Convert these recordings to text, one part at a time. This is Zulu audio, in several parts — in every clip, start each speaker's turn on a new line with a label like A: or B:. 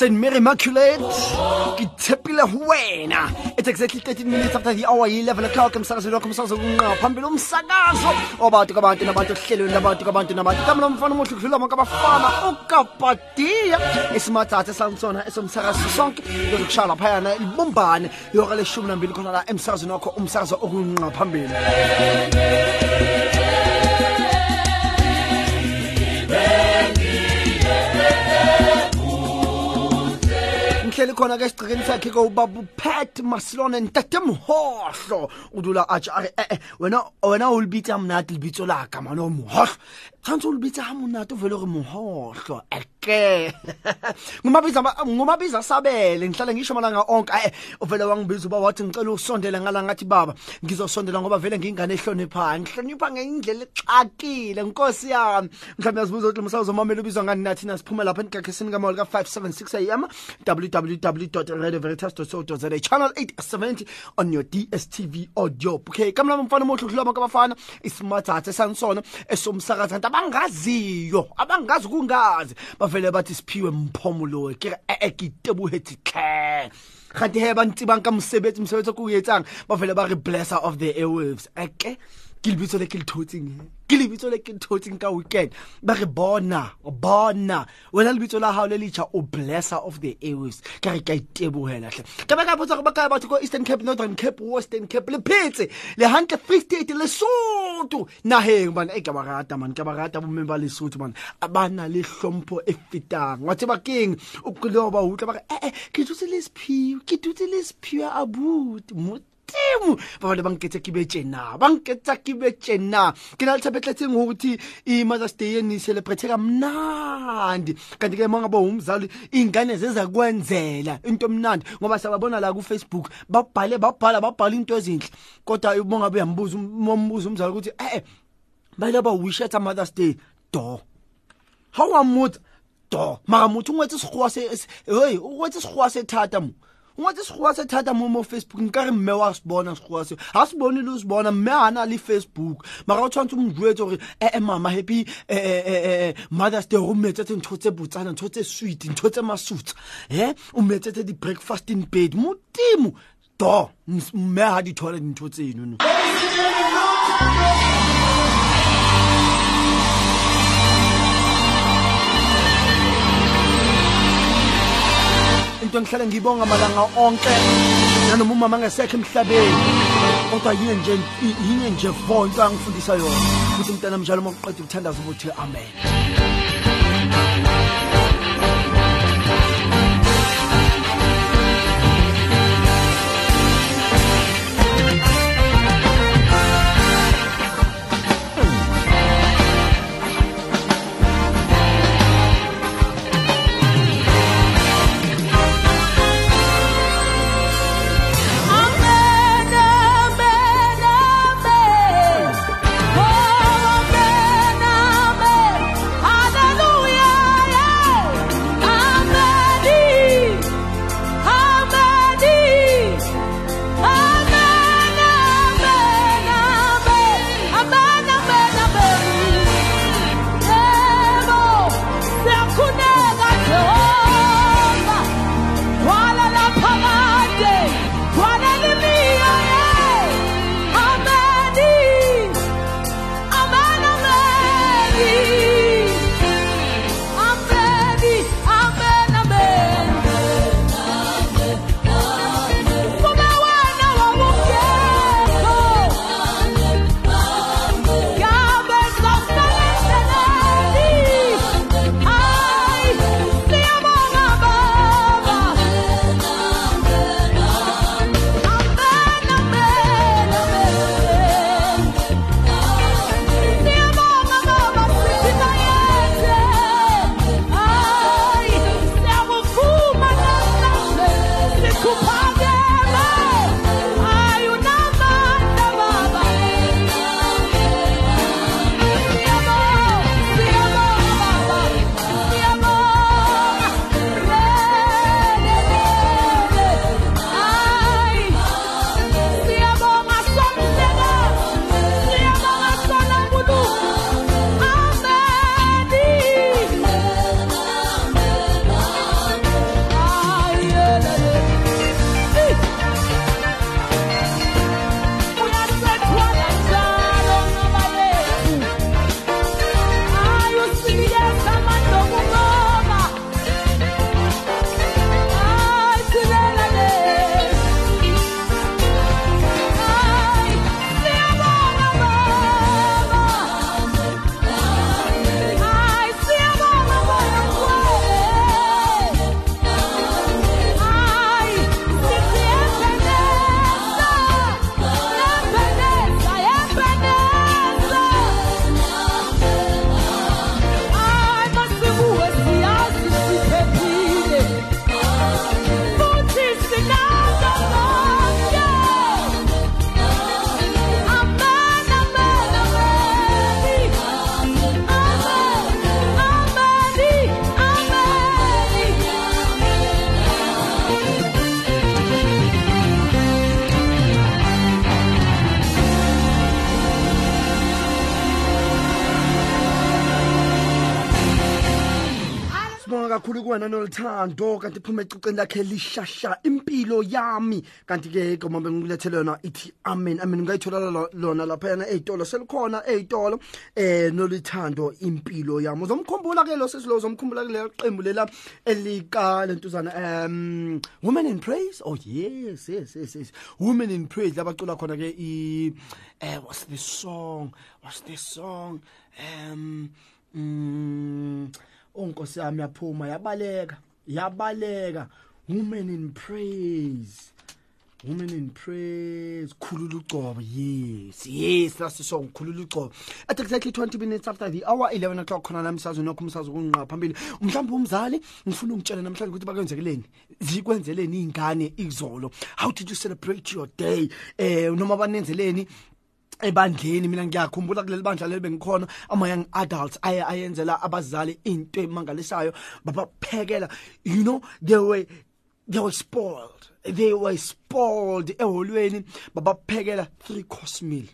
A: St. Mary Immaculate ke tshepile ho wena it's exactly 13 minutes after the hour 11 o'clock emsakazweni wakho umsakazo kunqa phambili umsakazo obantu kabantu nabantu ohlelweni labantu kabantu nabantu kamla umfana omuhle kudlula bonke abafana ukapadiya isimathatha sansona esomsakazo sonke lokushaya laphayana libumbane yora leshumi nambili khona la emsakazweni wakho umsakazo okunqa phambili sihleli khona ke sigcikeni sakhe ke ubaba upat masilone ntatemhohlo udula atsha eh, eh, wena wena ulibitsa mnati libitso laka mano tshwanetse o lebetse ga monate o fele gore mogotlho eke. Ngumabiza sabele ngihlale ngisho amalanga onke aye uvele wangibizwa uba wathi ngicela usondele ngalangathi baba ngizosondela ngoba vele ngingane ehloniphayo ngihlonipha ngendlela exakile nkosi yami. Mhlawumbe yazibuza ukuthi msawuzomamela ubizwa ngani nathi nasiphuma lapha enikakhesini kamawoli ka-576 a www radioveritas co za channel 870 on your dstv audio okay kamlama mfana omohle uhlulwa abantu abafana isimathathe sansona esomsakazanta abangaziyo abangazi kungazi. Bavele bathi siphiwe mphomulo ke ekitebuhethi khe kanti he bantsi banka mosebetsi mosebetsi ko o etsang? Ba fele ba re blesser of the airwaves. Eke ke lebitso le ke le thotseng ke lebitso le ke thotseng ka weekend. Ba re bona bona. Wena lebitso la hao le letšha o blesser of the airwaves ka re ka itebohela hle. Ba ka botsa go ba batho ko eastern cape northern cape western cape le phetse. Le hantle free state le soto e ka ba rata man. Ka ba rata bomme ba lesotho man. Abana le hlompho e fetang. Wa tseba keng? O kile ba utla ba re eh eh ke tutse le sephiwe ke tutse le sephiwe abuti modimo ba bane ba nketsa ke be tjena ba nketsa ke be tjena. Ke na le tshepetletseng ukuthi i-mothers day yeni celebrate kamnandi. Kanti ke manga umzali iy'ngane zeza kwenzela into emnandi. Ngoba siyababona la kufacebook babhale babhala babhala into ezinhle. Kodwa uma ngabe uyambuza umbuza umzali ukuthi eh bayile ba wish at mothers day? Do. Ha wa motsa do. Mara motho o ngwetse sekgowa se hey o ngwetse sekgowa se thata mo. Ngwetse sekgowa se thata mo mo facebook nka re mme wa se bona sekgowa se ha se bone le se bona mme ha na le facebook. Mara o tshwantse mo jwetse hore eh eh mama happy eh mother's day. O metsetse ntho tse botsana ntho tse sweet ntho tse masutsa. Eh o metsetse di breakfast in bed modimo! Do mme ha di thola dintho tseno into engihlale ngibonga malanga onke. Nanoma umama angesekho emhlabeni? Kodwa yine nje yine nje into angifundisa yona. Ukuthi umntana uma ukuthandaza ukuthi Amen, kakhulu kuwena nolithando kanti phuma eciceni lakhe lishasha impilo yami. Kanti-ke igama bengikulethele yona ithi amen amen. Ngayithola lo- lona laphayana ey'tolo selikhona ey'tolo eh nolithando impilo yami. Uzomkhumbula-ke lo sesilo uzomkhumbula kulelo qembu lela elika lentuzana um women in praise? Oh yes yes yes yes. Women in praise labacula khona-ke eh what's this song? What's this song? Um onkosi yami yaphuma yabaleka yabaleka. Women in praise. Women in praise. Khulula ugcobo yes yes that's song khulula ugcobo. At exactly 20 minutes after the hour 11 o'clock khona la msazwe nokho umsazwe kunqa phambili. Mhlawumbe umzali ngifuna ungitshela namhlanje ukuthi bakwenzekeleni zikwenzeleni ingane izolo. How did you celebrate your day? Eh noma banenzeleni ebandleni mina ngiyakhumbula kuleli bandla leli bengikhona ama young adults aye ayenzela abazali into emangalisayo babaphekela you know they were they were spoiled they were spoiled eholweni babaphekela three course meal.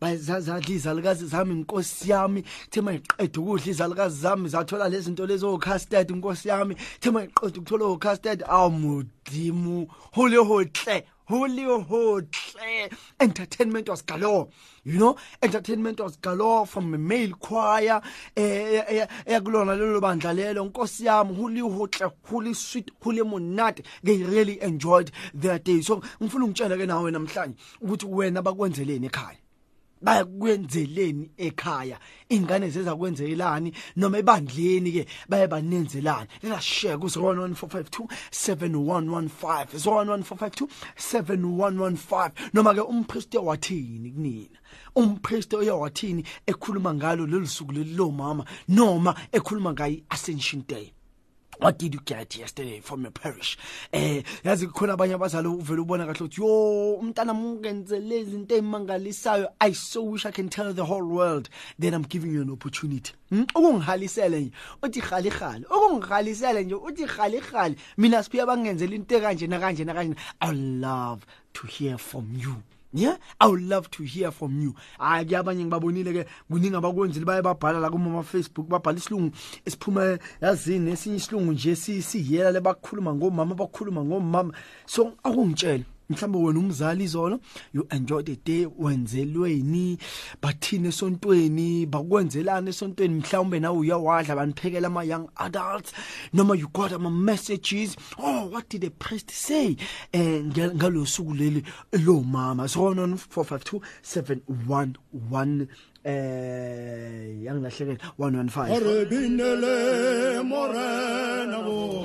A: Bayazadla izalukazi zami inkosi yami thema iqeda ukudla izalukazi zami zathola lezi zinto lezo custard inkosi yami thema iqeda ukuthola o custard awumudimu holy hotle holy hotle entertainment was galore. You know entertainment was galore from a male choir eh eyakulona lelo bandla lelo. Nkosi yami holy hotle holy sweet holy monate. They really enjoyed their day. So ngifuna ungitshela ke nawe namhlanje ukuthi wena bakwenzeleni ekhaya? Bayakwenzeleni ekhaya. Ingane zezakwenzelani noma ebandleni ke baye banenzelani let us share ku 01452 7115 01452 7115 noma ke umpristi wathini kunina? Umpristi oyawathini ekhuluma ngalo lelisuku lelo mama noma ekhuluma ngayi ascension day? What did you get yesterday from your parish? Eh yazi kukhona abanye abazali uvela ubona kahle ukuthi yo umntana mungenzele izinto ezimangalisayo i so wish i can tell the whole world then i'm giving you an opportunity. Hmm? ukungihalisele nje uthi khali ukungihalisele nje uthi khali mina siphiya bangenzela into kanje na kanje na kanje i love to hear from you Yeah, I would love to hear from you. Hayi kuyabanye ngibabonile ke kuningi abakwenzile baye babhala la kuma Facebook babhala isilungu esiphuma yazini esinye isilungu nje siyela lebakhuluma ngomama bakhuluma ngomama. So akungitshela mhlawumbe wena umzali izolo you enjoyed the day wenzelweni bathini esontweni? Bakwenzelana esontweni? Mhlawumbe nawe uyawadla baniphekela ama young adults noma you got ama messages? Oh what did the priest say eh nge- ngalosuku leli lo mama? 09452 711 eh yangilahlekela 115
B: re binele morena bo.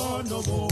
B: more.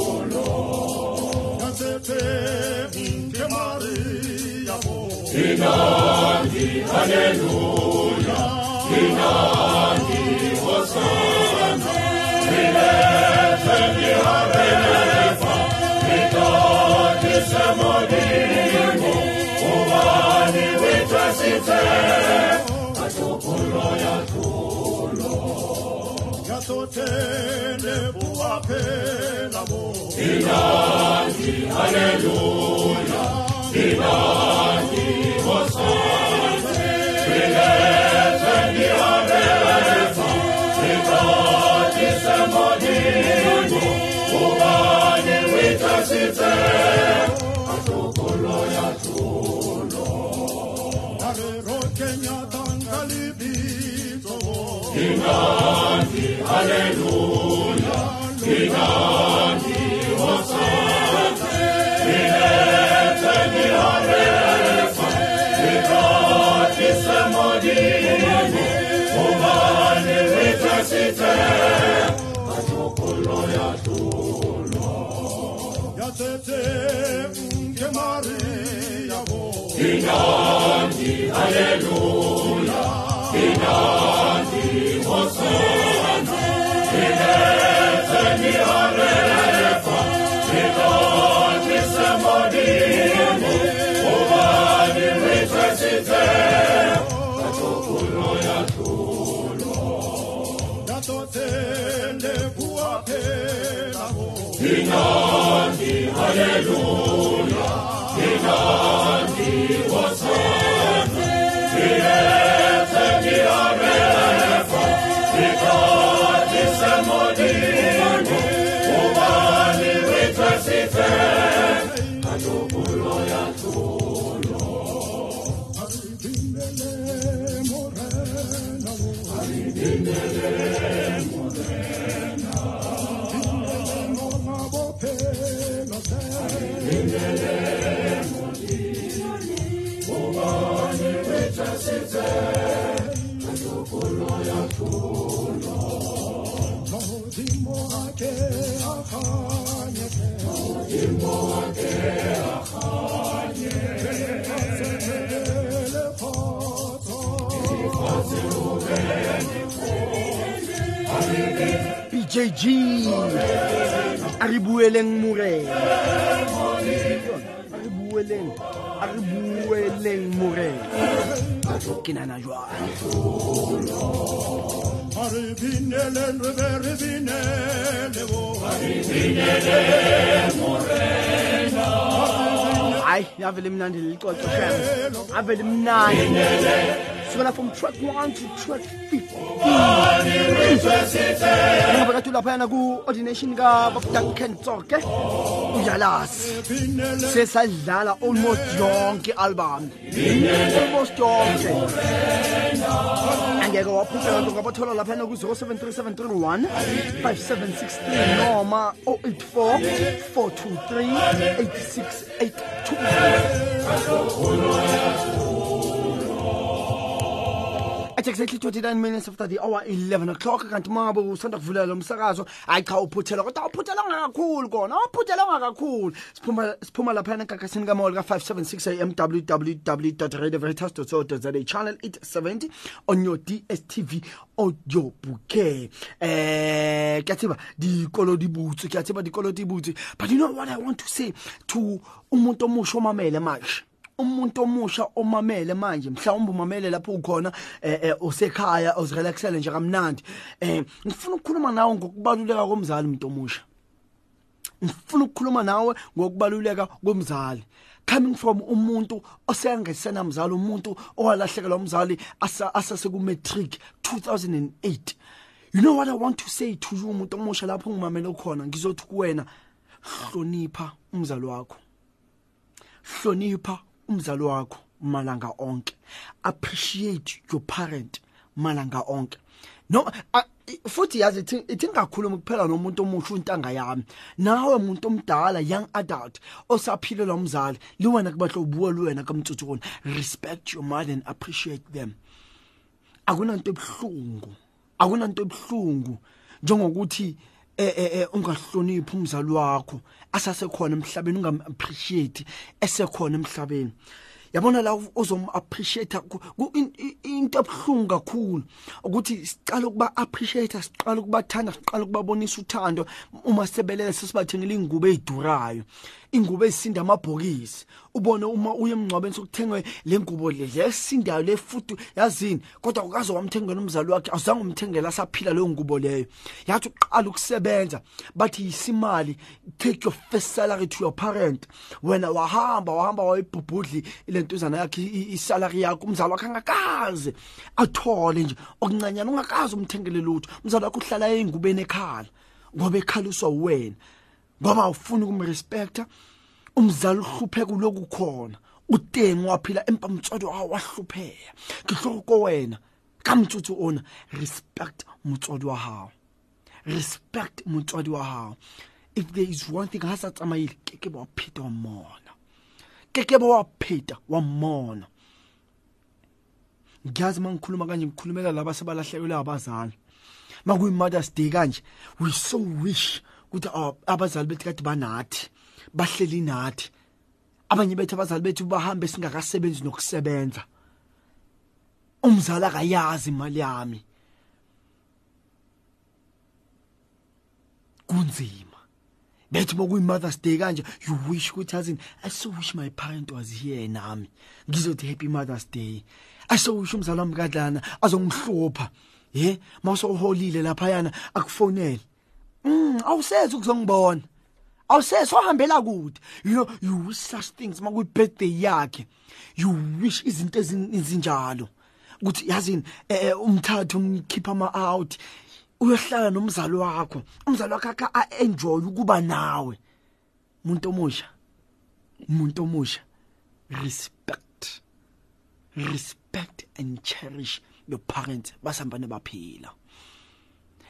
B: Thank you. Alleluia l'appel l'amour. Inandi, hallelujah, Inandi, Hosanna. Hallelujah.
A: BJG a re bueleng morena re bueleng a re bueleng morena ke nana
B: I have vo Harbinele morena
A: hayi ave limnandi lixoxo shem sukela from track 1 to track 15 ngabakati laphayana ku-ordination kababdanken tsoke uyalazi sesadlala almost yonke album almost yonke angeke waphutha kanto ngabathola laphayana ku-07331 5716 noma 084 423 8682 at exactly 29 minutes after the hour 11 o'clock. Kanti mangabe usanda kuvulela lo msakazo. Hayi cha uphuthela kodwa uphuthela kakhulu kona uphuthela kakhulu. Siphuma siphuma lapha enkakasini kamawoli ka576 am www.radioveritas.co.za channel 870 on your DSTV audio bouquet. Eh kyatsiba dikolo di butse kyatsiba dikolo di butse. But you know what i want to say to umuntu omusha omamele manje umuntu omusha omamele manje mhlawumbe umamele lapho ukhona eh, eh usekhaya uzirelaxele nje kamnandi. Eh ngifuna ukukhuluma nawe ngokubaluleka komzali umuntu omusha. Ngifuna ukukhuluma nawe ngokubaluleka komzali. Coming from umuntu osengesena mzali umuntu owalahlekelwa umzali asase ku matric 2008 you know what i want to say to you umuntu omusha lapho ngimamele ukhona? Ngizothi kuwena hlonipha umzali wakho. Hlonipha umzali wakho malanga onke. Appreciate your parent malanga onke. No uh, futhi yazi ithi ithi ngakhuluma kuphela nomuntu omusha untanga yami. Nawe umuntu omdala young adult osaphilela umzali liwena kubahlobo luwena kamtsutshukona respect your mother and appreciate them. Akunanto ebhlungu akunanto ebhlungu njengokuthi eh eh ungahloniphi umzali wakho. Asasekhona emhlabeni ungam appreciate esekhona emhlabeni. Yabona la uzom appreciate into ebhlungu kakhulu ukuthi siqala ukuba appreciate siqala ukubathanda siqala ukubabonisa uthando uma sebelele sesibathengile ingubo ezidurayo ingubo ezisinda amabhokisi. Ubone uma uye emncwabeni sokuthengwe le ngubo le lesindayo le futhi yazini kodwa ukaze wamthengela umzali wakhe awuzange umthengela asaphila leyo ngubo leyo. Yathi uqala ukusebenza bathi yisimali take your first salary to your parent. Wena wahamba wahamba wayibhubhudli lentuzana yakhe isalary yakho umzali wakhe angakaze athole nje. Okuncanyana ungakaze umthengele lutho. Umzali wakhe uhlala engubeni ekhala ngoba ekhaliswa wena ngoba ufuna ukumrespecta? Umzali uhluphe kuloku khona. Utengo waphila empamtswado wahlupheka. Ngihloko wena kamtsutsu ona respect motswadi wa hao respect motswadi wa hao if there is one thing ha sa tsamaile ke ke ba pheta wa mona ke ke ba wa pheta wa mona ngiyazi mangikhuluma kanje ngikhulumela laba sebalahlekelwe abazali. Makuyi mother's day kanje we so wish ukuthi abazali bethu kade banathi bahleli nathi. Abanye bethu abazali bethu bahambe singakasebenzi nokusebenza. Umzali akayazi imali yami. Kunzima. Bethi bokuyi mother's day kanje you wish ukuthi azini i so wish my parent was here nami. Ngizothi happy mother's day. I so wish umzali wami kadlana azongihlupha. Ye mawusoholile lapha yana akufonele. Mm awusezi ukuzongibona awusese ohambela kude. You you such things makuyi birthday yakhe. You wish izinto ezinjalo. Ukuthi yazini eh, umthathu umkhipha ama out uyohlala nomzali wakho. Umzali wakho aka enjoy ukuba nawe. Umuntu omusha. Umuntu omusha. Respect. Respect and cherish your parents. Basambane baphila.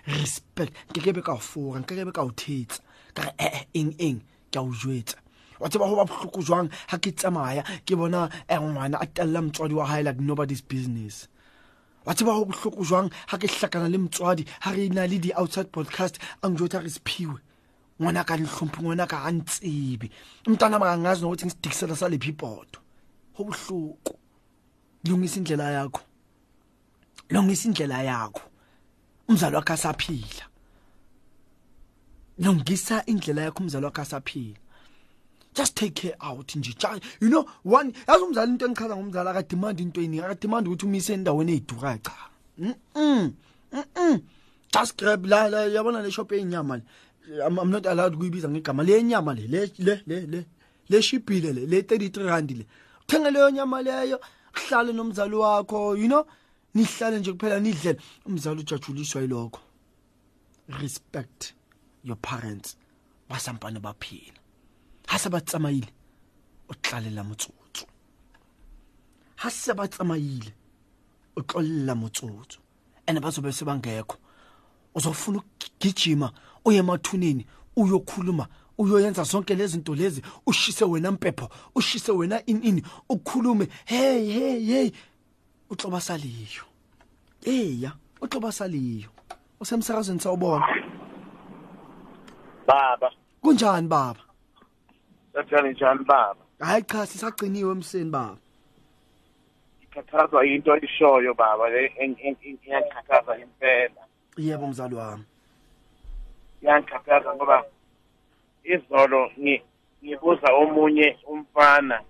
A: Respect. Ngeke be ka foka ngeke be ka uthetsa ka eh eng eng? Ke a o jwetsa. Wa tseba ho ba bohloko jwang ha ke tsamaya ke bona eh ngwana a tella motswadi wa hae like nobody's business? Wa tseba ho bohloko jwang ha ke hlakana le motswadi ha re na le di outside podcast ang jwetsa re siphiwe ngwana ka nhlomphi ngwana ka antsebe umntana makangazi nokuthi ngisidikisela sale phipoto ho bohloko. Lungisa indlela yakho. Lungisa indlela yakho. Umzali wakhe asaphila. Lungisa indlela yakho umzali wakhe asaphila. Just take care out nje. You know one yazi umzali into engichaza ngomzali aka demand into eningi aka demand ukuthi umise endaweni ezidura cha. Mm mm just grab la la yabona le shop yenyama I'm not allowed kuyibiza ngegama. Le nyama le le le le le shipile le le 33 rand le. Uthenga leyo nyama leyo uhlale nomzali wakho you know? Nihlale nje kuphela nidlela umzali ujajuliswa yilokho. Respect your parents. Basampane baphila. Hase batsamayile utlalela motsotso hase batsamayile utlolla motsotso ene bazobe sebangekho. Uzofuna ukugijima uye emathuneni uyokhuluma uyoyenza zonke lezi zinto lezi. Ushise wena mpepho ushise wena in in ukhulume. Hey hey hey. Utloba saliyo eya uxoba saliyo usemsakazweni sawubona.
C: Baba.
A: Kunjani baba?
C: Sathani njani baba?
A: Hayi cha sisagciniwe emseni baba.
C: Ngikhathazwa into eshoyo baba le eng- eng- eng- iyangikhathaza impela.
A: Yebo mzali wami.
C: Iyangikhathaza ngoba izolo ngi- ngibuza omunye umfana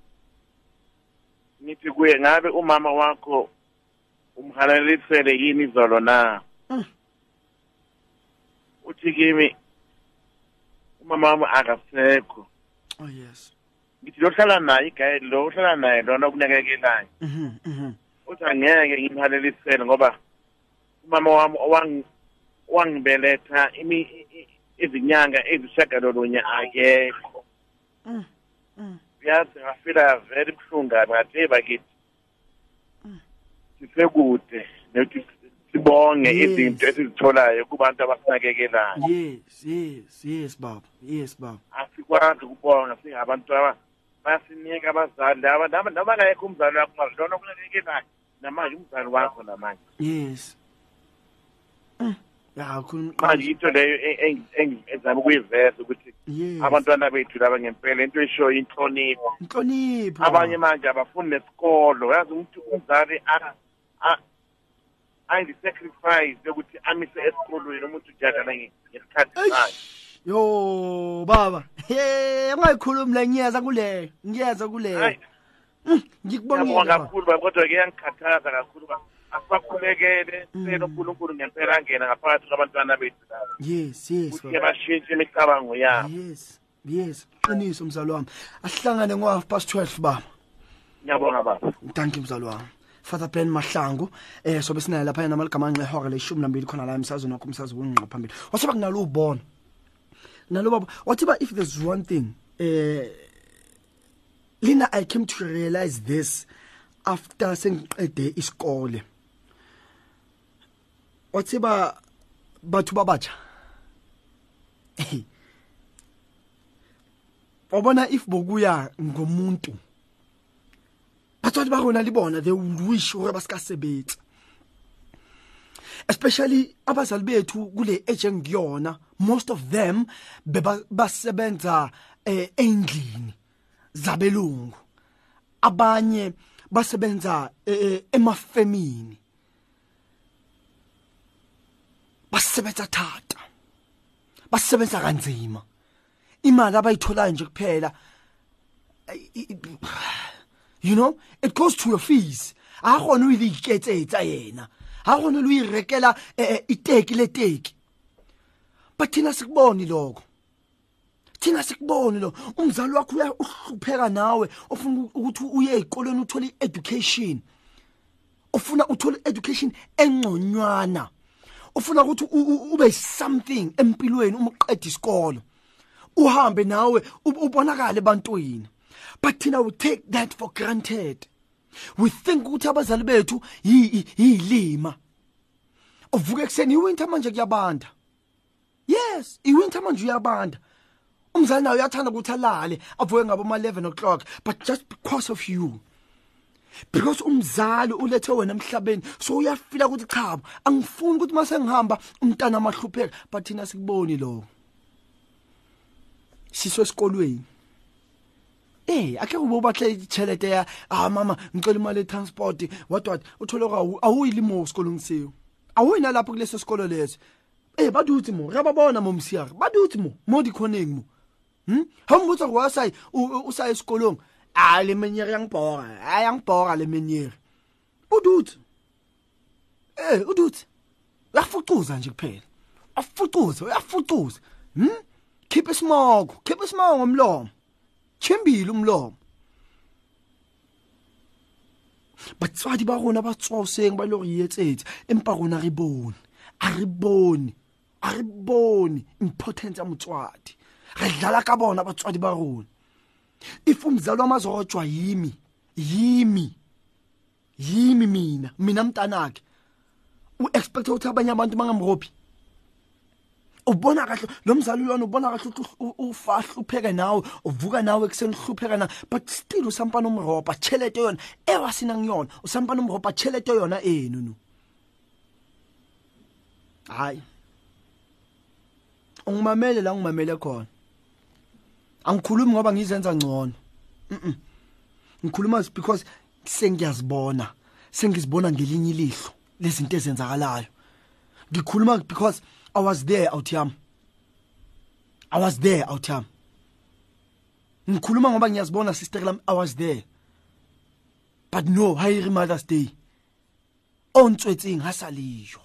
C: ngithi kuye ngabe umama wakho umhalalisele yini izolo na?
A: Mm.
C: uthi kimi umama wami akasekho.
A: Oh yes.
C: Ngithi lohlala naye igaye lo uhlala naye lona okunakekelayo.
A: Mhm mhm
C: uthi angeke ngimhalelisele ngoba umama wami owang- owangibeletha izinyanga ezishagalolunye akekho.
A: Mm, mm.
C: Yazi ngafila very buhlungu kabi ngathi bakithi sisekude nokuthi sibonge izinto esizitholayo kubantu abasinakekelayo
A: yes yes yes baba yes baba.
C: Asikwazi ukubonga singabantu aba basinika abazali laba naba nabangekho umzali wakho mara lona okunakekelayo namanje umzali wakho namanje.
A: Yes. Mm, ya khuluma
C: manje into leyo e- eng- eng- ezama ukuyiveza ukuthi
A: yes.
C: abantwana bethu laba ngempela into eshoyo inhlonipho.
A: Inhlonipho.
C: Abanye manje abafuni nesikolo. Yazi ukuthi umzali a- a- ayenze i-sacrifice yokuthi amise esikolweni umuntu ujagala nge- ngesikhathi sakhe.
A: Yo baba. He ungayikhulumi la ngiyeza kule ngiyeza kule.
C: Hayi,
A: ngikubongile
C: ngiyabonga
A: baba.
C: kakhulu baba, kodwa ke iyangikhathaza kakhulu uba asibakhulekele sicele unkulunkulu ngempela angena ngaphakathi kwabantwana bethu laba.
A: Yes yes
C: ukuthi bashintshe imicabango yabo.
A: Yes yes. Qiniso mzali wami. Asihlangane ngo half past 12 baba.
C: Ngiyabonga baba.
A: Thank you mzali wami. Father Ben Mahlangu eh sobe sinaye lapha namalgama angehora leshumi nambili khona la emsazweni wakho umsazi wengqo phambili. Wasoba kunalo ubona. Nalo baba wathi ba if there's one thing eh lina i came to realize this after sengiqede isikole. Wathi ba bathu babatsha wabona if bokuya ngomuntu batswadi ba rona le bona they would wish hore ba ska sebetsa. Especially abazali bethu kule age engiyona most of them beba- basebenza eh, endlini zabelungu. Abanye basebenza eh, eh, emafemini. Basebenza thata. Basebenza kanzima. Imali abayitholayo nje kuphela i- i- you know it goes to your fees. A gone o ile iketsetsa yena. Ha gone lo irekela eh, eh, iteki leteki but thina sikuboni lokho. Thina sikuboni lo umzali wakho uya uhlupheka nawe ofuna ukuthi uye ezikolweni uthole education ufuna uthole education engconywana. Ufuna ukuthi u- u- ube something empilweni uma uqeda isikolo. Uhambe nawe ub- ubonakale ebantwini. But thina we take that for granted. We think ukuthi abazali bethu yi- yilima. Uvuka ekseni iwinter manje kuyabanda. Yes iwinter manje uyabanda. Umzali nawe uyathanda ukuthi alale avuke ngabo ma 11 o'clock but just because of you. Because umzali ulethe wena emhlabeni so uyafila ukuthi cha angifuni ukuthi mase ngihamba umntana amahlupheka but thina sikuboni lo siso esikolweni. Eh ake ube bahle ichelete ya ah mama ngicela imali etransport what what uthola kwa awuyilimo esikolweni siyo. Awuyina lapho kuleso sikolo leso. Eh baduthi mo rababona mo msiyaka baduthi mo mo dikhoneng mo. Hm hambutsa kwa sai usa esikolong ah le menyere yang bora ayang bora le menyere. Uduthi eh uduthi uyafucuza nje kuphela afucuza uyafucuza hm? Keep a smoke keep a smoke ngomlomo chimbili umlomo batswadi ba rona ba tswaoseng ba ile go etsetsa empa rona re bone a re bone a re bone importance ya motswadi re dlala ka bona batswadi ba rona if umzali wamazorojwa yimi yimi yimi mina mina mntanakhe u-expecta ukuthi abanye abantu bangamrobhi? Ubona kahle lo mzali lona ubona kahle ukuthi u- ufa hlupheke nawe uvuka nawe ekuseni hlupheka na but still usampana umropa chelete yona ewasina ngiyona usampana umropa chelete yona enu no hayi. Ungimamele la ngimamele khona. Angikhulumi ngoba ngizenza ngcono mhm ngikhuluma because sengiyazibona sengizibona ngelinye ilihlo lezinto ezenzakalayo ngikhuluma because i was there out yami i was there out yami ngikhuluma ngoba ngiyazibona sister lami i was there but no hayiri mother's day ontswetseng ha sa leyo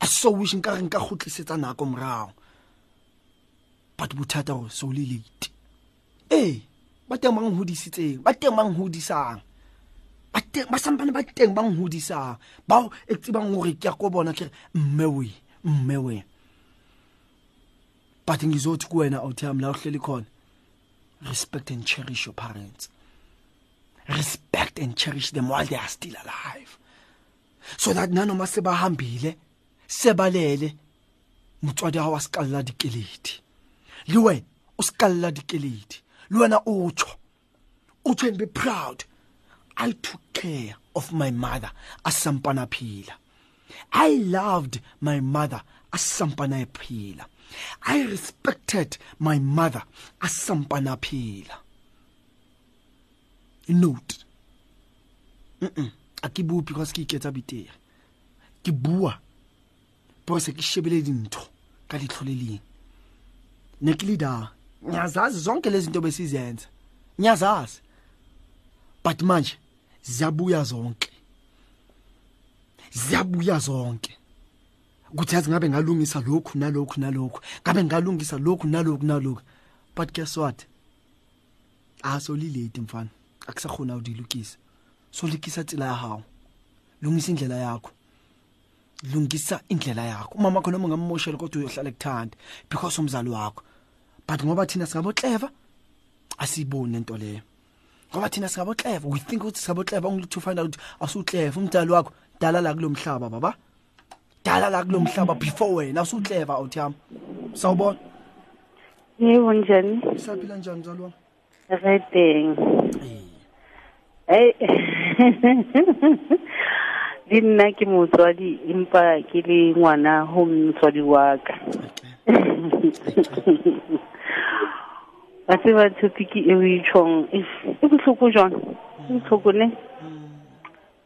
A: a so wish nka re nka khutlisetsa nako morao but bothata go so le late. Eh ba teng bang hodisitseng ba teng bang hodisang ba teng ba sampane ba teng bang hodisang ba e tsebang hore ke ya ko bona ke mme we mme we. But ngizothi kuwena awuthami la uhleli khona. Respect and cherish your parents. Respect and cherish them while they are still alive. So that nanoma sebahambile sebalele motswadi wa sekalla dikeledi. Le wena o sekalela dikeledi. Le wena o tsho o tsho and be proud. I took care of my mother a sampana phila i loved my mother a asampana phila i respected my mother a sampana phila note. Mm a ke bue because ke iketsa betere. Ke bua. Because ke shebele dintho ka letlho le ne ke le da ngiyazazi zonke lezi zinto besizenza. Ngiyazazi. But manje ziyabuya zonke. Ziyabuya zonke. Kuthi yazi ngabe ngalungisa lokhu nalokhu nalokhu ngabe ngalungisa lokhu nalokhu nalokhu. But guess what? Aso lilate mfana. Akusakhona udilukisa so likisa tsela ya hawo lungisa indlela yakho. Lungisa indlela yakho. Mama khona uma ngammoshela kodwa uyohlala ekuthanda because umzali wakho. But ngoba thina singabo clever asibone into leyo. Ngoba thina singabo clever we think ukuthi singabo clever only to find out asu clever umdali wakho dala la kulomhlaba baba. Dala la kulomhlaba before wena asu clever out yami. Sawubona?
D: Yebo njani?
A: Saphila njani mzali wami?
D: Reteng hey. le nna ke motswadi empa ke le ngwana ho motswadi wa ka. Ba tseba topic e o e tjhong e e bohloko jwang? E bohloko ne?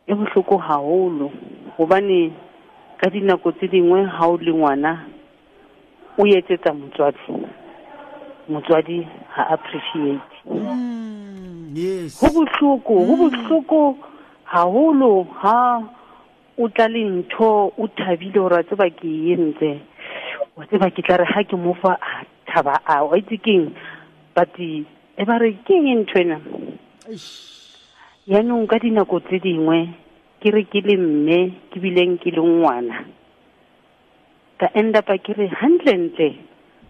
D: E bohloko haholo hobane ka dinako tse dingwe ha o le ngwana o etsetsa motswadi. Motswadi ha appreciate
A: mm, yes.
D: Ho bohloko ho bohloko haholo ha o tla le ntho o thabile gore a tseba ke entse wa tseba ke tla re ga ke mofa a thaba a wa itse keng but e ba re ke eng ntho ena yaanong ka dinako tse dingwe ke re ke le mme ke bileng ke le ngwana. Ka endapa ke re gantlentle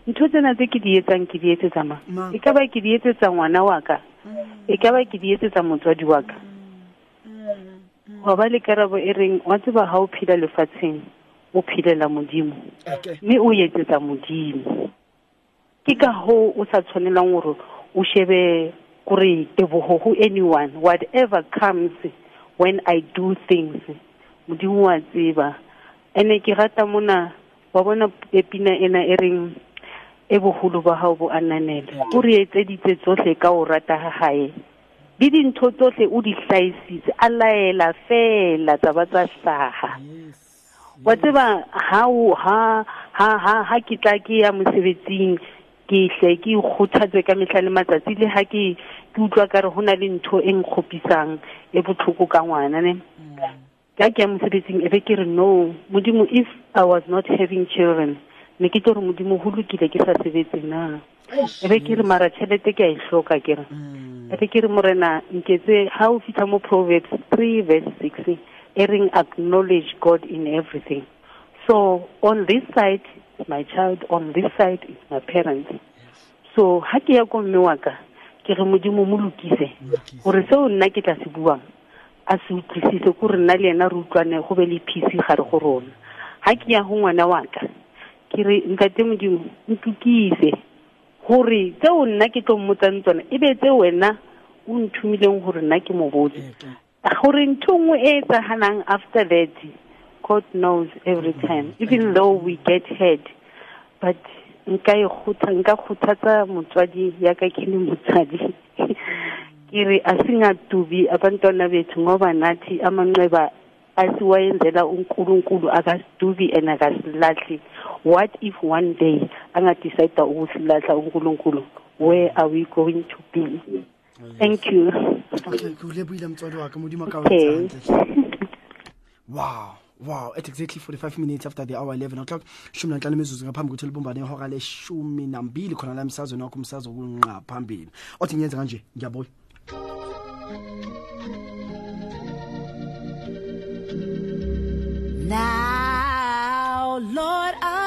D: ntho tsena tse ke di etsang ke di etsetsa
A: Ma.
D: mang? E ka ba ke di etsetsa ngwana wa ka? E ka ba ke di etsetsa motswadi wa ka wa ba le karabo e reng wa tseba ha o phela lefatsheng o phelela modimo? Mme o etsetsa modimo. Ke ka hoo o sa tshwanelang gore o shebe kore tebogo ho anyone whatever comes when i do things. Modimo wa tseba. Ene ke rata mona wa bona epina ena e reng e bogolo ba hao bo ananela. O re etseditse tsohle ka o rata ha hae. Le dintho tsohle o di hlahisitse a laela fela taba tsa hlaha. Wa tseba ha ha ha ha ke tla ke ya mosebetsing ke hle ke ikgothatse ka mehla le matsatsi le ha ke ke utlwa ka re ho na le ntho e nkgopisang e botlhoko ka ngwana ne. Mm. Ka ke ya mosebetsing e be ke re no modimo if i was not having children ne ke tlo re modimo ho lokile ke sa sebetse na. E be ke re mara tšhelete ke a e hloka ke re. E be ke re morena nketse ha o fitlha mo proverbs three verse six e reng acknowledge god in everything. So on this side is my child on this side is my parents so ha ke ya ko mme wa ka ke re modimo mo lokise. Gore seo nna ke tla se buang a se utlwisise kore nna le ena re utlwane go be le peace gare go rona. Ha ke ya go ngwana wa ka ke re ntate modimo ntukise. Gore tseo nna ke tlo mmotsang tsona e be tse wena o nthumileng gore nna ke mo botse. Gore ntho nngwe e tsaganang after that God knows every time even though we get head but nka e kgotha nka kgothatsa motswadi ya ka ke le motsadi ke re asingatubi abantwana bethu ngoba nathi amanxeba asiwayenzela uNkulunkulu akasidubi and akasilahli. What if one day angadecide ukusilahla uNkulunkulu? Where are we going to be? Thank you.
A: Okay ke o lebohile motswadi wa ka modimo a ka o
D: Okay.
A: etsa hantle. wow wow. At exactly 45 minutes after the hour 11 o'clock shumi nanhlanu imizuzu ngaphambi kokuthi libumbane ihora leshumi nambili khona la emsazweni wakho umsazo kunqa phambili. Othi ngiyenze kanje ngiyabuya
E: Now, Lord, I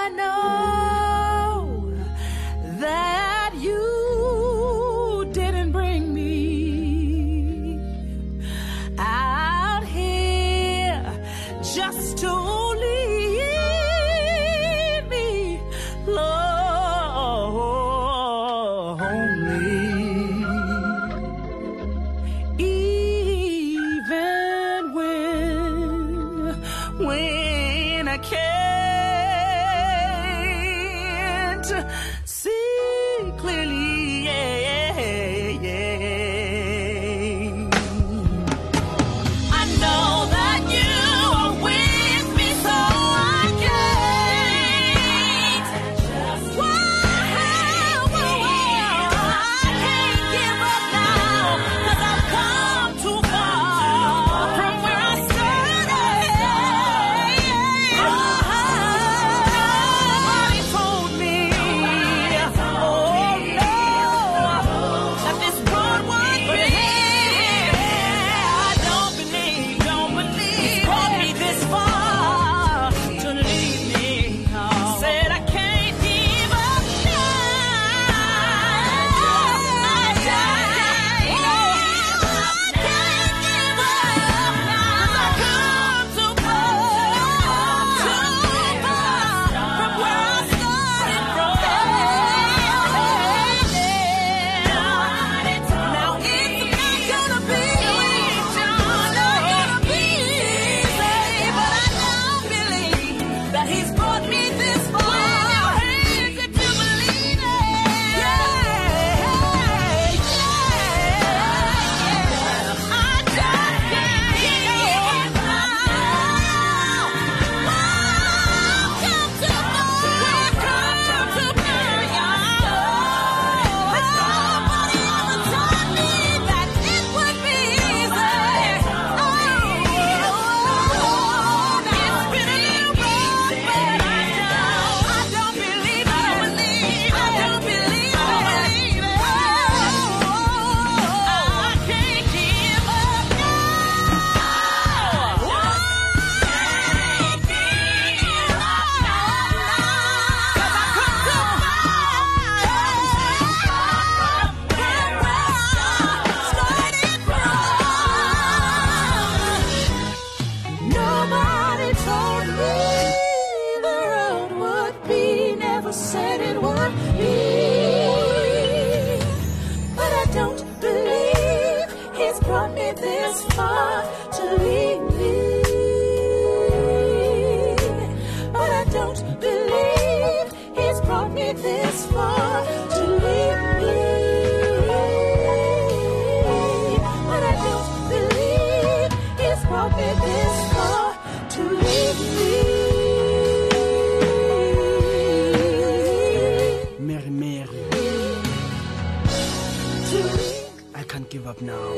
E: up now.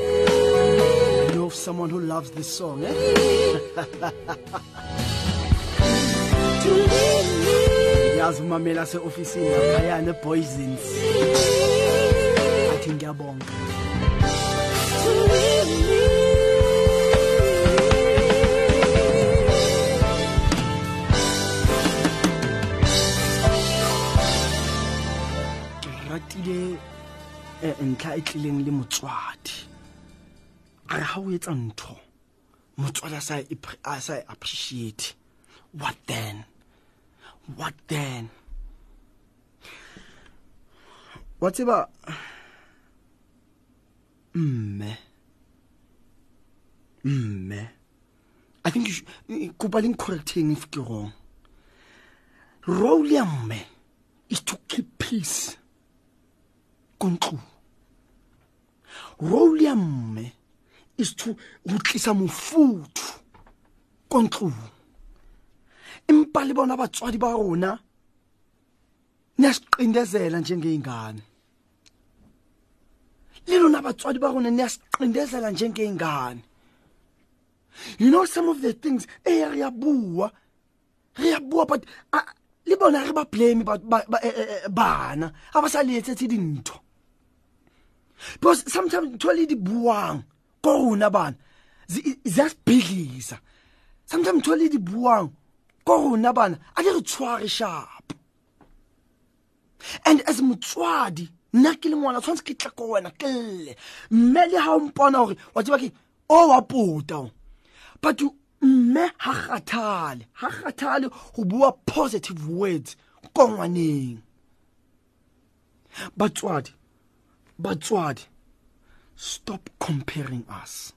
E: I
A: know of someone who loves this song, eh? ngiyazi umameli ase-ofisini laphaya ne-boysins athi ngiyabonga ke ratile ntlha e tlileng le motswadi. A re ga o etsa ntho motswadi a sa e appreciate. What then? What then? Wa tseba mme mme a think kopa le correcting if ke wrong. Role ya mme is to keep peace ko ntlong role ya mme is to go tlisa mofuthu ko ntlong empa le bona batswadi ba rona niyasiqindezela njengeyingane. Le lona batswadi ba rona niyasiqindezela njengeyingane. You know some of the things eh re a bua re a bua but ah, le bona re ba blame ba- ba- ba- eh, eh, eh, bana ha ba sa le etsetse dintho. Because sometimes ntho le di buang ko rona bana zi- ziyasibhidlisa sometimes ntho le di buang ko rona bana a di re tshware sharp. And as motswadi nna ke le ngwana tshwanetse ke tla ko wena ke lle mme le ha o mpona gore wa tseba ke o wa pota o. But mme ha kgathale ha kgathale go bua positive words ko ngwaneng. Batswadi batswadi stop comparing us.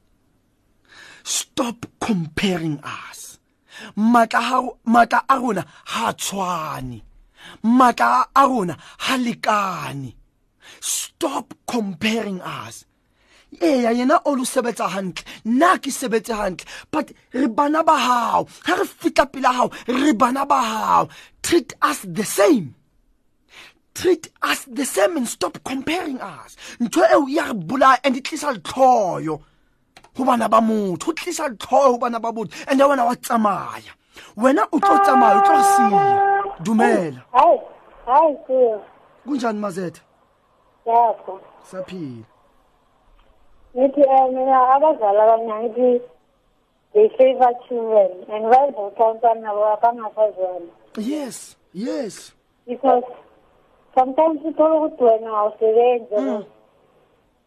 A: Stop comparing us. Matla a rona ha tshwane. Matla a rona ha lekane. Stop comparing us. Eya yena o lo sebetsa hantle. Nna ke sebetse hantle but re bana ba hao ha re fitla pela hao re bana ba hao. Treat us the same treat us the same and stop comparing us. Ntho eo ya re bolaya and e tlisa letlhoyo go bana ba motho o tlisa letlhoyo go bana ba botho and wena wa tsamaya. Wena o tlo tsamaya o tlo re siya. Dumela.
F: Hayi hayi siyo
A: kunjani mazetha
F: yakho
A: saphila.
F: Ngithi um mina abazali abanye angithi they favor children and bayivota umntwana nabo abangasazwana
A: yes yes.
F: Because Sometimes people would play now, students, mm.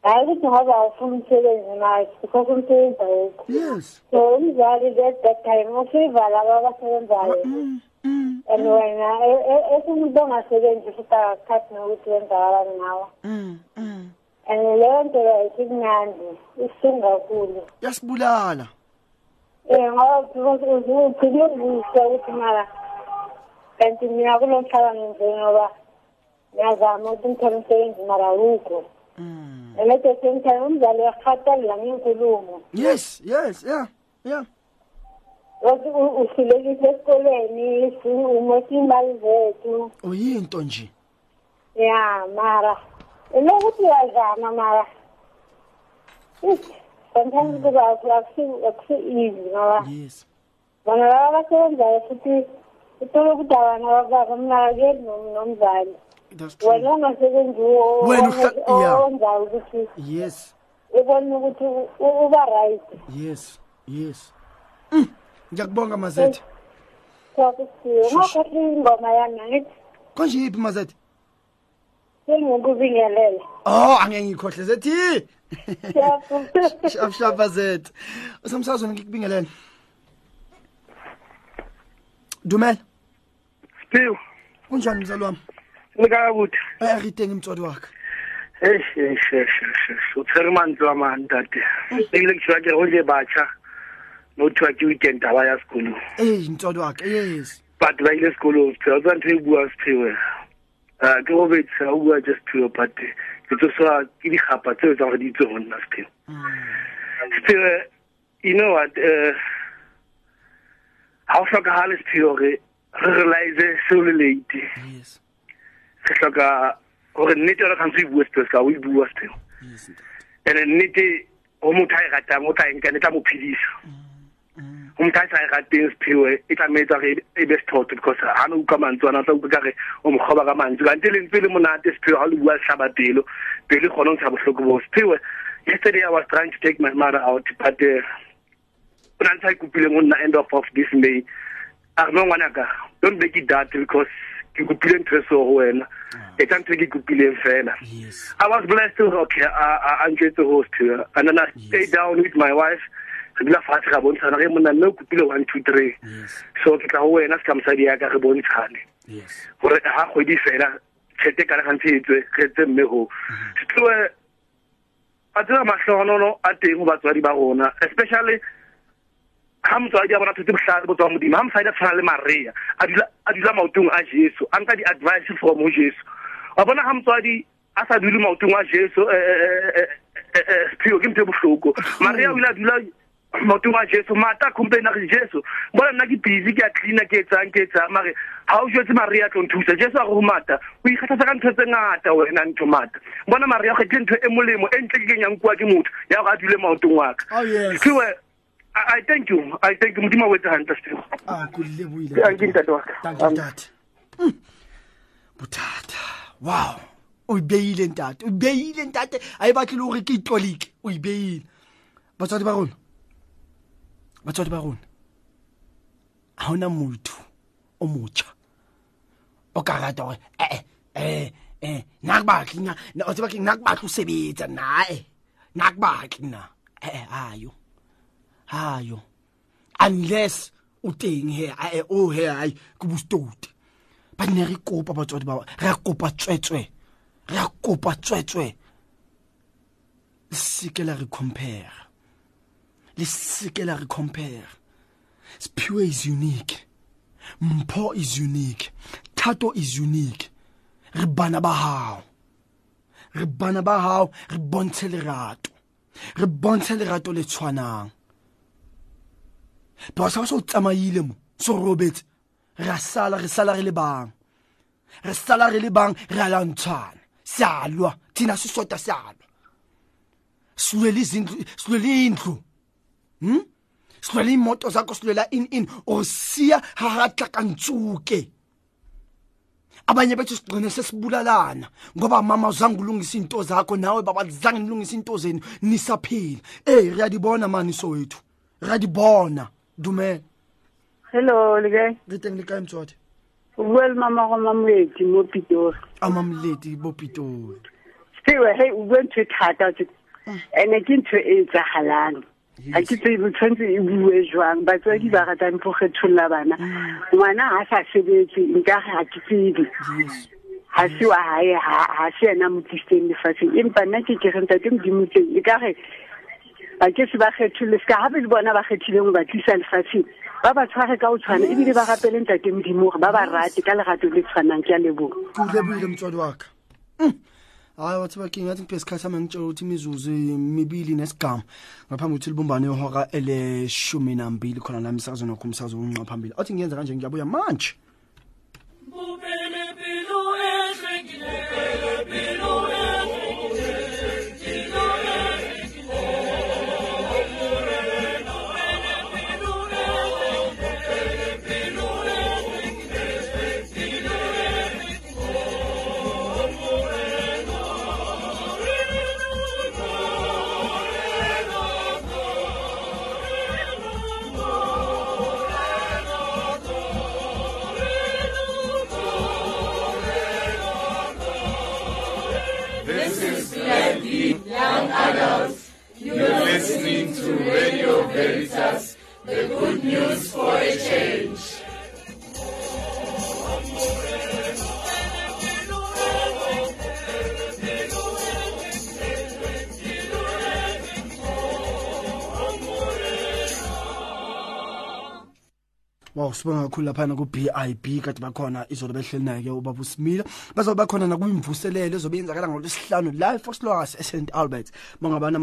F: I don't know how from children and I because I'm too old.
A: Yes.
F: So I'm very at that time. Okay, well, I
A: was very very.
F: And when I, I, I think don't have children, just a cat no children are now.
A: Mm. Mm.
F: And learn to write in Nandi. It's
A: single
F: Eu Yes, Bulala. Yeah, because it was pretty good. So it's Mara. And to me, I will not tell anything about minha muito intermitente maraluco.
A: Mm.
F: Ele tem 30 anos, ele é fatal, ele é um
A: Yes, yes, yeah, yeah.
F: usilekise esikolweni umosimali zethu
A: uyinto nje
F: ya mara. Inokuthi uyazama mara? Sometimes kuba akusi-easy ngoba bona baba não futhi uthole ukuthi abantu abababa não nomzali
A: that's true.
F: Wena ongasebenziwo
A: Wena uhla- yeah.
F: owenzayo ukuthi
A: yes.
F: ubone ukuthi u- u- uba right.
A: Yes yes. Mm, ngiyakubonga mazethe
F: kwakusiwe ngakhohle ingoma yami angithi
A: konje yiphi mazethe
F: sengikubingelela
A: oh angeke ngikhohle zethi
F: Siyabonga.
A: shap shap mazethe usamsazweni ngikubingelele. Dumela.
G: Siphiwe,
A: kunjani mzali მიგავუთ აღიტენ
G: მწოდვაკ ეშ ეშ ეშ ეშ უცერმან ძვამანდადე ელექტროაკე ოლე ბაჩა nothiwa ke weekend aba ya sekolo
A: ee ntswadi waka yes
G: but ba ile sekolong sephiwa tsa ntho e bua sephiwe ke robetse a bua tse sephiwe but ke tsoswa ke dikgapa tseo tsa gore di itse go nna sephiwe sephiwe you know what ga o tlhokagale sephiwe gore re realize seo le late
A: yes.
G: Re hloka gore nnete yona kgantse o e bue Siphiwe, ska o e bua
A: ntate.
G: ene nnete go motho a e ratang o tla enka ne tla mo phedisa. Go motho a e sa e rateng sephewe e tlameetsa gore e be sethoto because ga ne utlwa mantswe ana o tla utlwa kare o ka mantswe. Kante le ntse e le monate sephewe ga le bua letlhaba pelo pelo e kgone go ntsha botlhoko bo. Sephewe yesterday i was trying to take my mother out but uh, o na le sa ikopileng go nna end of of this may. A re no ngwanaka don't make it that because ke kopile ntho e seo go wena e tsa ntho e ke kopileng fela I was blessed okay get the host here. And then I stayed down with my wife. Re dula fatshe ra bontshana ge monna mme o kopile one two three. So ke tla go wena se ka mosadi ya ka re bontshane gore ga kgwedi fela tšhete ka le gantse e tswe ge tse mme go se tloe a tseba matlhogonono a teng go batswadi ba rona especially ha motswadi a bona thotse botlhale bo tswa modimo ga mosadi a tshwana le marea a dula maotong a jesu a nka di-advice from ho jesu. Wa bona ga motswadi a sa dule maotong a jesu sepheo ke ntho e botlhoko maria o ile a dula maotong a jesu mata a complain a re jesu bona nna ke busy ke a cleana ke etsang ke etsang mare ga o jetse marea a tlo nthusa jesu a re go mata o ikgathatsa ka ntho tse ngata wena ntho mata. Bona marea o ke ntho e molemo e ntle ke kenyang kua ke motho ya gore a dule maotong wa ka.
A: Oh,
G: I, I thank you. I thank you. Modimo a wetse hantle Sephiwe.
A: Ah, ke lebohile.
G: Ke- ke ntate wa ka.
A: Thank you, ntate. Mm. bothata wow o e beile ntate o e beile ntate a e batle le gore ke itlolike o e beile batswadi ba rona. Batswadi ba rona. Ga ona motho o motšha o ka rata gore ee eh eh. Nna ke batle nna nna- o tseba ke nna ke batle o sebetsa nae nna ke batle nna ee ayo. Hayo unless o teng he ae o he ai ke bostouti ba ne re kopa batswadi ba re a kopa tswetswe re a kopa tswetswe. Le seke la re compare le seke la re compare. Sphiwe is unique mpho is unique thato is unique. Re bana ba hao re bana ba hao re bontshe lerato re bontshe lerato le tshwanang ba sa so tsamaile mo so robetse. Ra sala re sala re le bang. Re sala re le bang re alantshana siyalwa thina sisodwa siyalwa silwela izindlu silwela indlu hm silwela imoto zakho silwela in in osiya hahatla kantsuke abanye bethu sigcine sesibulalana ngoba mama uzange ulungisa into zakho nawe baba zange nilungisa into zenu nisaphila eh riyadibona mani sowethu? Riyadibona dumela.
H: Hello le kae
A: re teng le kae mtswadi?
H: O bua le mama go mamoledi mo pitori.
A: Amamledi bopitori
H: sewe he o bua ntho e thata tse ene ke ntho e etsagalang ga ke tsebe tshwanetse e bue jwang. Batswadi ba ratang po kgetholla bana. Ngwana ga sa sebetse nkage ga ke tsebe. Ga se wa gae ga se ena mo tlisitseng lefatsheng. Empa nna ke ke rentate modimotseng e kage ba ke se ba kgetholle seka gape le bona ba kgethileng go ba tlisa lefatsheng ba ba tshware ka o tshwana ebile ba gapele ntate modimo gore ba ba rate ka lerato le tshwanang ke a leboga
A: ke ka Mm. hayi wathi baking ngathi ngiphe isikhathi sami ngitshela ukuthi imizuzu mibili nesigama ngaphambi kokuthi libumbane ihora eleshumi nambili khona la emsakazweni wakho umsakazo wonqa phambili athi ngiyenza kanje ngiyabuya manje wow sibonga kakhulu laphana ku-bib kade bakhona izolo behleli naye-ke ubaba usimila. Bazobe bakhona nakwimvuselelo ezobe yenzakala ngolwesihlanu la efoxloas e-st albert. Bangabana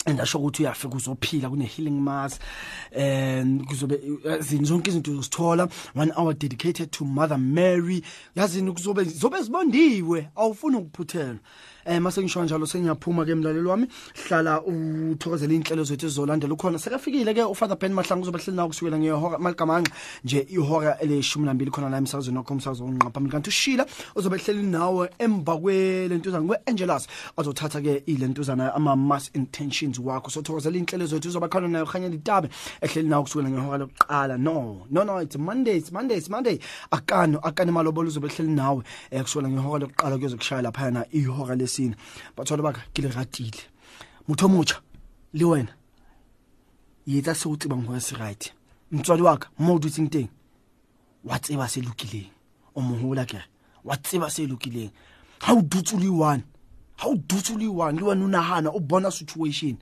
A: ama-plans and asho ukuthi uyafika uzophila kune-healing mass and kuzobe yazini zonke izinto uzithola one hour dedicated to mother mary. Yazini kuzobe zobe zibondiwe awufuni ukuphuthelwa um mase ngisho njalo sengiyaphuma ke mlaleli wami. Hlala uthokozela iy'nhlelo zethu ezizolandela ukhona. Sekafikile-ke ufather ben mahlangu uzobe hleli nawo kusukela ngehora malikamanqa nje ihora eleshumi nambili khona la emsakazweni wakho umsakazo wonqa phambili kanti ushila uzobe hleli nawe emva kwelentuzana kwe-angelas azothatha-ke ilentuzana ama-mass intentions wakho. Sothokozela iy'nhlelo zethu uzoba khona nayo khanya litabe ehleli nawo kusukela ngehora lokuqala. No no no it's monday it's monday it's monday. Akano akane malobolo uzobe hleli nawe um kusukela ngehora lokuqala kuyozokushaya laphayana ihora lesine. Bathwala baka ke le ratile motho o motjha le wena yetsa se o tsebang gore se right. Motswadi wa ka mo o dutseng teng wa tseba se lokileng o mohola kere wa tseba se lokileng ga o dutse o le one ga o dutse le one le wena o nagana o bona situation.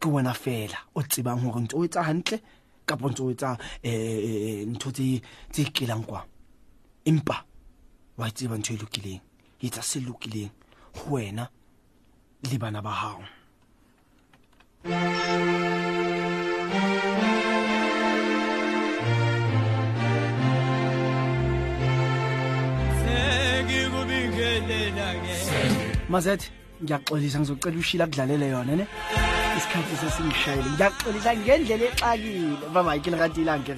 A: Ke wena fela o tsebang hore ntse o etsa hantle kapa ntse o etsa eh ntho tse tse kelang kwa empa wa tseba ntho e lokileng. Etsa se lokileng ho wena le bana ba hao mazethe ngiyaxolisa ngizocela ushila kudlalele yona ne? Isikhathi sesingishayile. Ngiyaxolisa ngendlela exakile. Baba ke le ratile anke